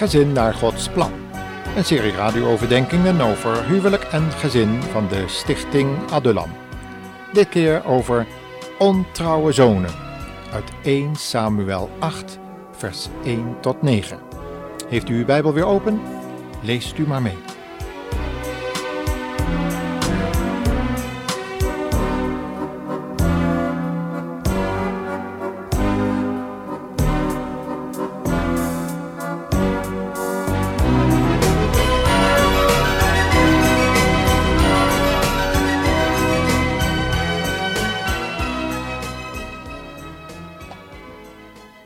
Gezin naar Gods plan. Een serie radiooverdenkingen over huwelijk en gezin van de stichting Adulam. Dit keer over ontrouwe zonen uit 1 Samuel 8 vers 1 tot 9. Heeft u uw Bijbel weer open? Leest u maar mee.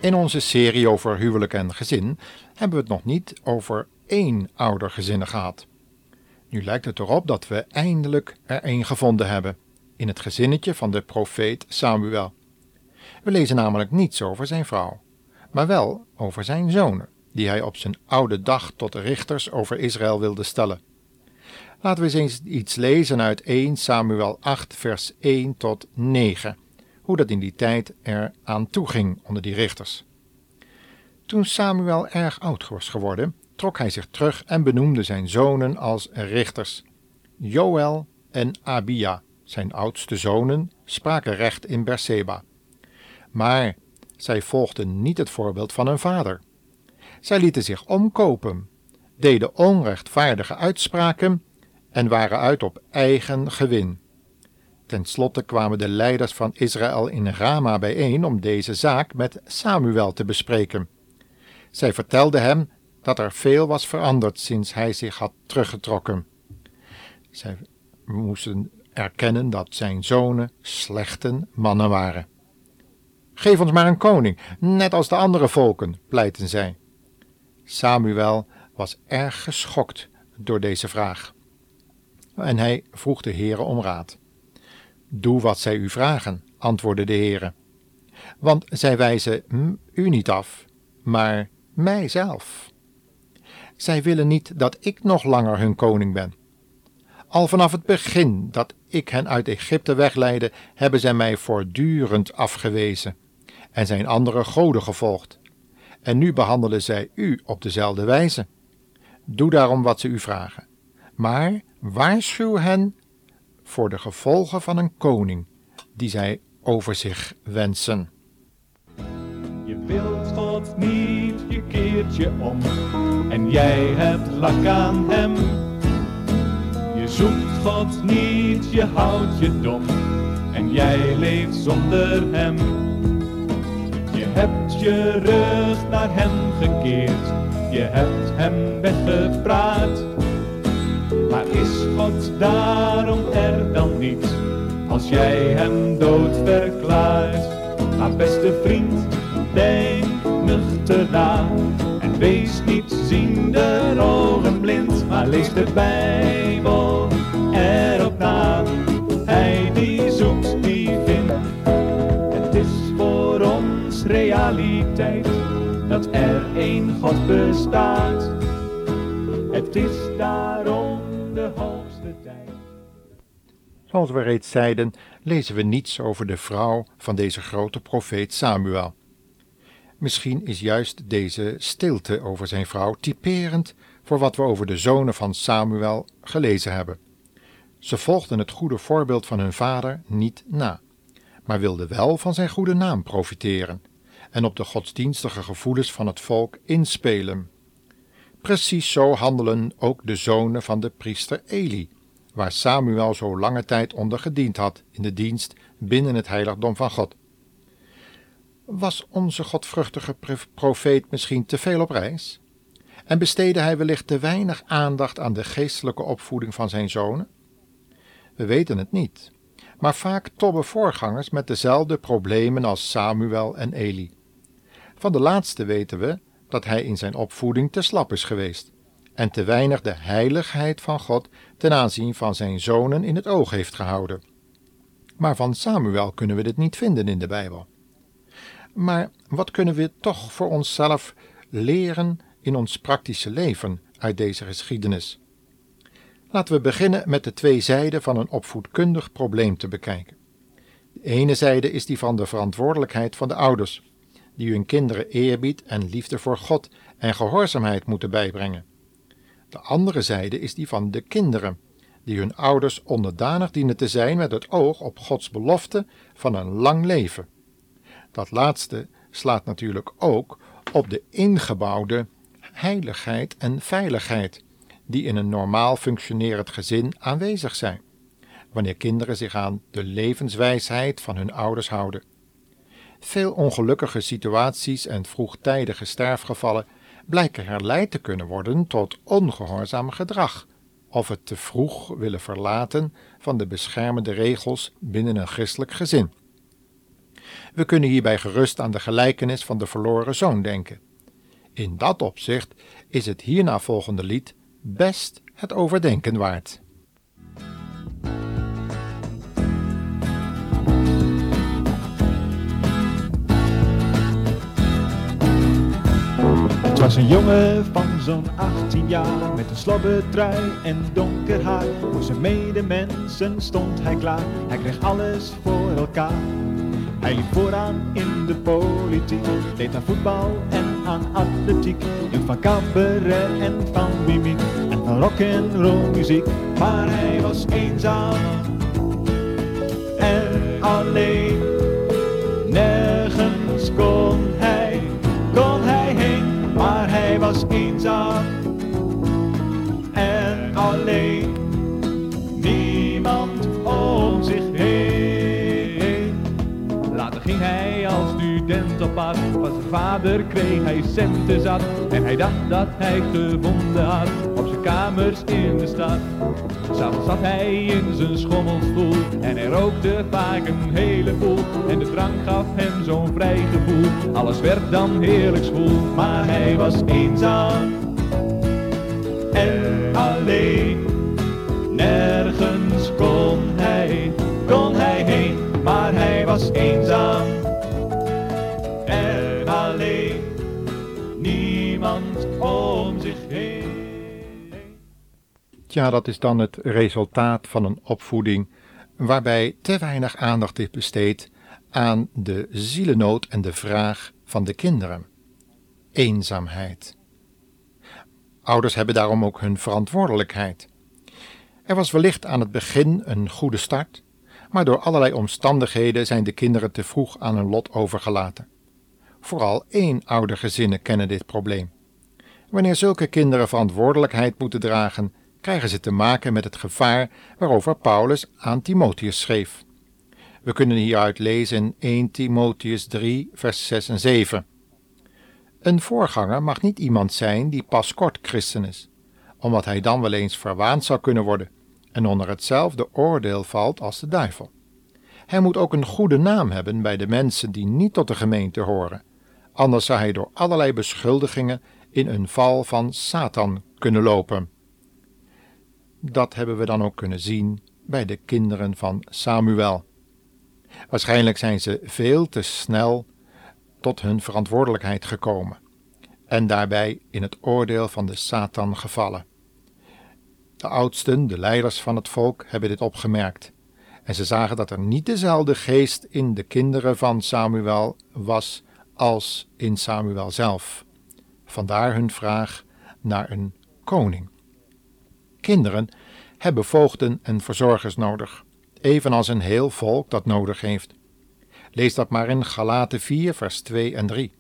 In onze serie over huwelijk en gezin hebben we het nog niet over één oudergezinnen gehad. Nu lijkt het erop dat we eindelijk er één gevonden hebben, in het gezinnetje van de profeet Samuel. We lezen namelijk niets over zijn vrouw, maar wel over zijn zonen, die hij op zijn oude dag tot richters over Israël wilde stellen. Laten we eens iets lezen uit 1 Samuel 8, vers 1 tot 9 hoe dat in die tijd er aan toe ging onder die richters. Toen Samuel erg oud was geworden, trok hij zich terug en benoemde zijn zonen als richters. Joël en Abia, zijn oudste zonen, spraken recht in Berseba. Maar zij volgden niet het voorbeeld van hun vader. Zij lieten zich omkopen, deden onrechtvaardige uitspraken en waren uit op eigen gewin. Ten slotte kwamen de leiders van Israël in Rama bijeen om deze zaak met Samuel te bespreken. Zij vertelden hem dat er veel was veranderd sinds hij zich had teruggetrokken. Zij moesten erkennen dat zijn zonen slechte mannen waren. Geef ons maar een koning, net als de andere volken, pleiten zij. Samuel was erg geschokt door deze vraag. En hij vroeg de heren om raad. Doe wat zij u vragen, antwoordde de Heere. Want zij wijzen u niet af, maar mijzelf. Zij willen niet dat ik nog langer hun koning ben. Al vanaf het begin dat ik hen uit Egypte wegleidde, hebben zij mij voortdurend afgewezen en zijn andere goden gevolgd. En nu behandelen zij u op dezelfde wijze. Doe daarom wat ze u vragen. Maar waarschuw hen voor de gevolgen van een koning die zij over zich wensen. Je wilt God niet, je keert je om en jij hebt lak aan hem. Je zoekt God niet, je houdt je dom en jij leeft zonder hem. Je hebt je rug naar hem gekeerd, je hebt hem weggepraat maar is God daarom er dan niet, als jij hem dood verklaart? Maar beste vriend, denk nuchter na, en wees niet ziende ogen blind, maar lees de Bijbel erop na. Hij die zoekt, die vindt. Het is voor ons realiteit, dat er één God bestaat. Het is daarom Zoals we reeds zeiden, lezen we niets over de vrouw van deze grote profeet Samuel. Misschien is juist deze stilte over zijn vrouw typerend voor wat we over de zonen van Samuel gelezen hebben. Ze volgden het goede voorbeeld van hun vader niet na, maar wilden wel van zijn goede naam profiteren en op de godsdienstige gevoelens van het volk inspelen. Precies zo handelen ook de zonen van de priester Eli, waar Samuel zo lange tijd onder gediend had in de dienst binnen het heiligdom van God. Was onze godvruchtige profeet misschien te veel op reis? En besteedde hij wellicht te weinig aandacht aan de geestelijke opvoeding van zijn zonen? We weten het niet, maar vaak tobben voorgangers met dezelfde problemen als Samuel en Eli. Van de laatste weten we dat hij in zijn opvoeding te slap is geweest en te weinig de heiligheid van God ten aanzien van zijn zonen in het oog heeft gehouden. Maar van Samuel kunnen we dit niet vinden in de Bijbel. Maar wat kunnen we toch voor onszelf leren in ons praktische leven uit deze geschiedenis? Laten we beginnen met de twee zijden van een opvoedkundig probleem te bekijken. De ene zijde is die van de verantwoordelijkheid van de ouders, die hun kinderen eerbied en liefde voor God en gehoorzaamheid moeten bijbrengen. De andere zijde is die van de kinderen, die hun ouders onderdanig dienen te zijn met het oog op Gods belofte van een lang leven. Dat laatste slaat natuurlijk ook op de ingebouwde heiligheid en veiligheid die in een normaal functionerend gezin aanwezig zijn, wanneer kinderen zich aan de levenswijsheid van hun ouders houden. Veel ongelukkige situaties en vroegtijdige sterfgevallen blijken herleid te kunnen worden tot ongehoorzaam gedrag of het te vroeg willen verlaten van de beschermende regels binnen een christelijk gezin. We kunnen hierbij gerust aan de gelijkenis van de verloren zoon denken. In dat opzicht is het hierna volgende lied best het overdenken waard. Was een jongen van zo'n 18 jaar met een slobbertrui en donker haar. Voor zijn medemensen stond hij klaar, hij kreeg alles voor elkaar. Hij liep vooraan in de politiek, deed aan voetbal en aan atletiek. Hield van cabaret en van mimiek en van rock en roll muziek. Maar hij was eenzaam en alleen. Op zijn vader kreeg hij centen zat. En hij dacht dat hij gevonden had op zijn kamers in de stad. S'avonds zat hij in zijn schommelstoel en hij rookte vaak een heleboel. En de drank gaf hem zo'n vrij gevoel. Alles werd dan heerlijk school, maar hij was eenzaam en alleen. Nergens kon hij, kon hij heen, maar hij was eenzaam Tja, dat is dan het resultaat van een opvoeding waarbij te weinig aandacht is besteed aan de zielennood en de vraag van de kinderen. Eenzaamheid. Ouders hebben daarom ook hun verantwoordelijkheid. Er was wellicht aan het begin een goede start, maar door allerlei omstandigheden zijn de kinderen te vroeg aan hun lot overgelaten. Vooral één oudergezinnen kennen dit probleem. Wanneer zulke kinderen verantwoordelijkheid moeten dragen, krijgen ze te maken met het gevaar waarover Paulus aan Timotheus schreef. We kunnen hieruit lezen in 1 Timotheus 3, vers 6 en 7. Een voorganger mag niet iemand zijn die pas kort christen is, omdat hij dan wel eens verwaand zou kunnen worden en onder hetzelfde oordeel valt als de duivel. Hij moet ook een goede naam hebben bij de mensen die niet tot de gemeente horen, anders zou hij door allerlei beschuldigingen in een val van Satan kunnen lopen. Dat hebben we dan ook kunnen zien bij de kinderen van Samuel. Waarschijnlijk zijn ze veel te snel tot hun verantwoordelijkheid gekomen en daarbij in het oordeel van de Satan gevallen. De oudsten, de leiders van het volk, hebben dit opgemerkt en ze zagen dat er niet dezelfde geest in de kinderen van Samuel was als in Samuel zelf. Vandaar hun vraag naar een koning. Kinderen hebben voogden en verzorgers nodig, evenals een heel volk dat nodig heeft. Lees dat maar in Galaten 4, vers 2 en 3.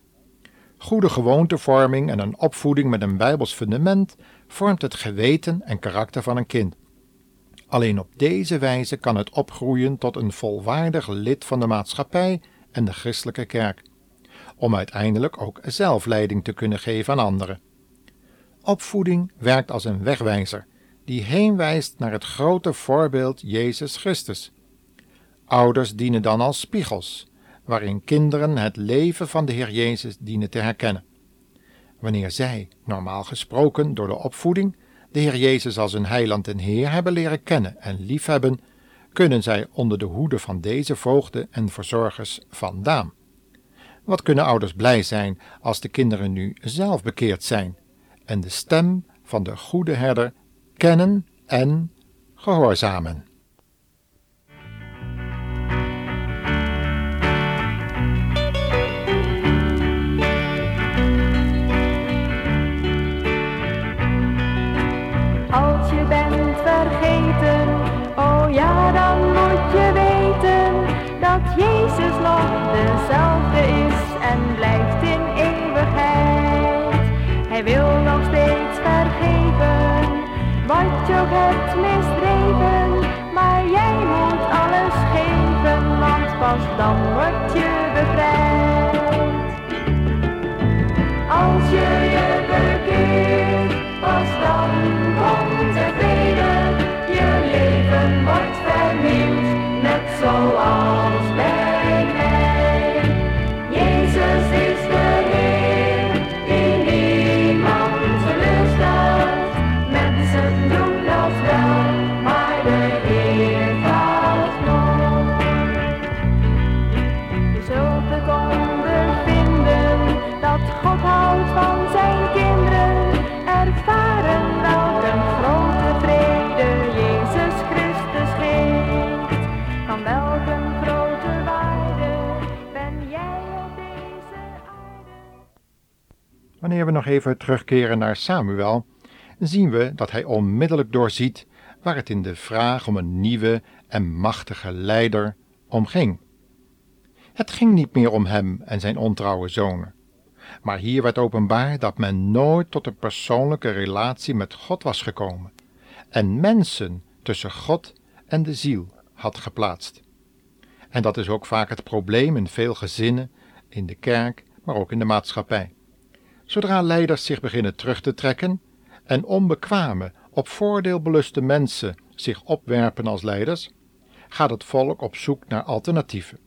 Goede gewoontevorming en een opvoeding met een bijbels fundament vormt het geweten en karakter van een kind. Alleen op deze wijze kan het opgroeien tot een volwaardig lid van de maatschappij en de christelijke kerk, om uiteindelijk ook zelf leiding te kunnen geven aan anderen. Opvoeding werkt als een wegwijzer die heenwijst naar het grote voorbeeld Jezus Christus. Ouders dienen dan als spiegels, waarin kinderen het leven van de Heer Jezus dienen te herkennen. Wanneer zij, normaal gesproken door de opvoeding, de Heer Jezus als hun heiland en Heer hebben leren kennen en liefhebben, kunnen zij onder de hoede van deze voogden en verzorgers vandaan. Wat kunnen ouders blij zijn als de kinderen nu zelf bekeerd zijn en de stem van de goede herder kennen en gehoorzamen. Wanneer we nog even terugkeren naar Samuel, zien we dat hij onmiddellijk doorziet waar het in de vraag om een nieuwe en machtige leider om ging. Het ging niet meer om hem en zijn ontrouwe zonen. Maar hier werd openbaar dat men nooit tot een persoonlijke relatie met God was gekomen en mensen tussen God en de ziel had geplaatst. En dat is ook vaak het probleem in veel gezinnen, in de kerk, maar ook in de maatschappij. Zodra leiders zich beginnen terug te trekken en onbekwame, op voordeel beluste mensen zich opwerpen als leiders, gaat het volk op zoek naar alternatieven.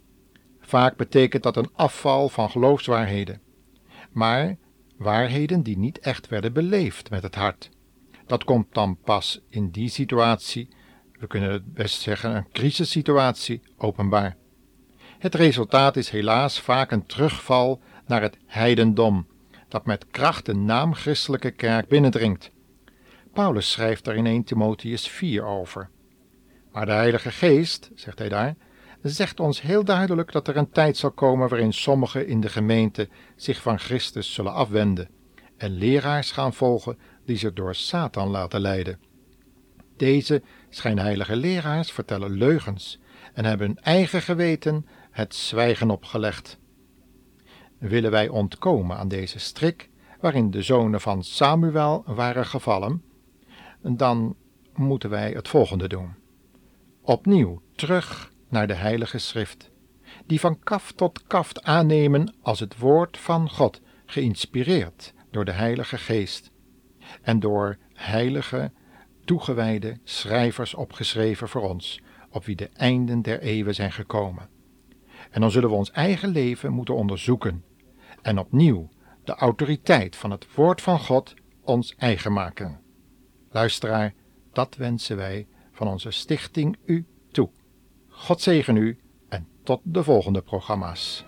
Vaak betekent dat een afval van geloofswaarheden, maar waarheden die niet echt werden beleefd met het hart. Dat komt dan pas in die situatie, we kunnen het best zeggen een crisissituatie, openbaar. Het resultaat is helaas vaak een terugval naar het heidendom, dat met kracht de naam christelijke kerk binnendringt. Paulus schrijft er in 1 Timotheus 4 over. Maar de Heilige Geest, zegt hij daar, zegt ons heel duidelijk dat er een tijd zal komen waarin sommigen in de gemeente zich van Christus zullen afwenden en leraars gaan volgen die zich door Satan laten leiden. Deze schijnheilige leraars vertellen leugens en hebben hun eigen geweten het zwijgen opgelegd. Willen wij ontkomen aan deze strik waarin de zonen van Samuel waren gevallen, dan moeten wij het volgende doen. Opnieuw terug naar de Heilige Schrift, die van kaft tot kaft aannemen als het woord van God, geïnspireerd door de Heilige Geest en door heilige, toegewijde schrijvers opgeschreven voor ons, op wie de einden der eeuwen zijn gekomen. En dan zullen we ons eigen leven moeten onderzoeken en opnieuw de autoriteit van het woord van God ons eigen maken. Luisteraar, dat wensen wij van onze stichting u toe. God zegen u en tot de volgende programma's.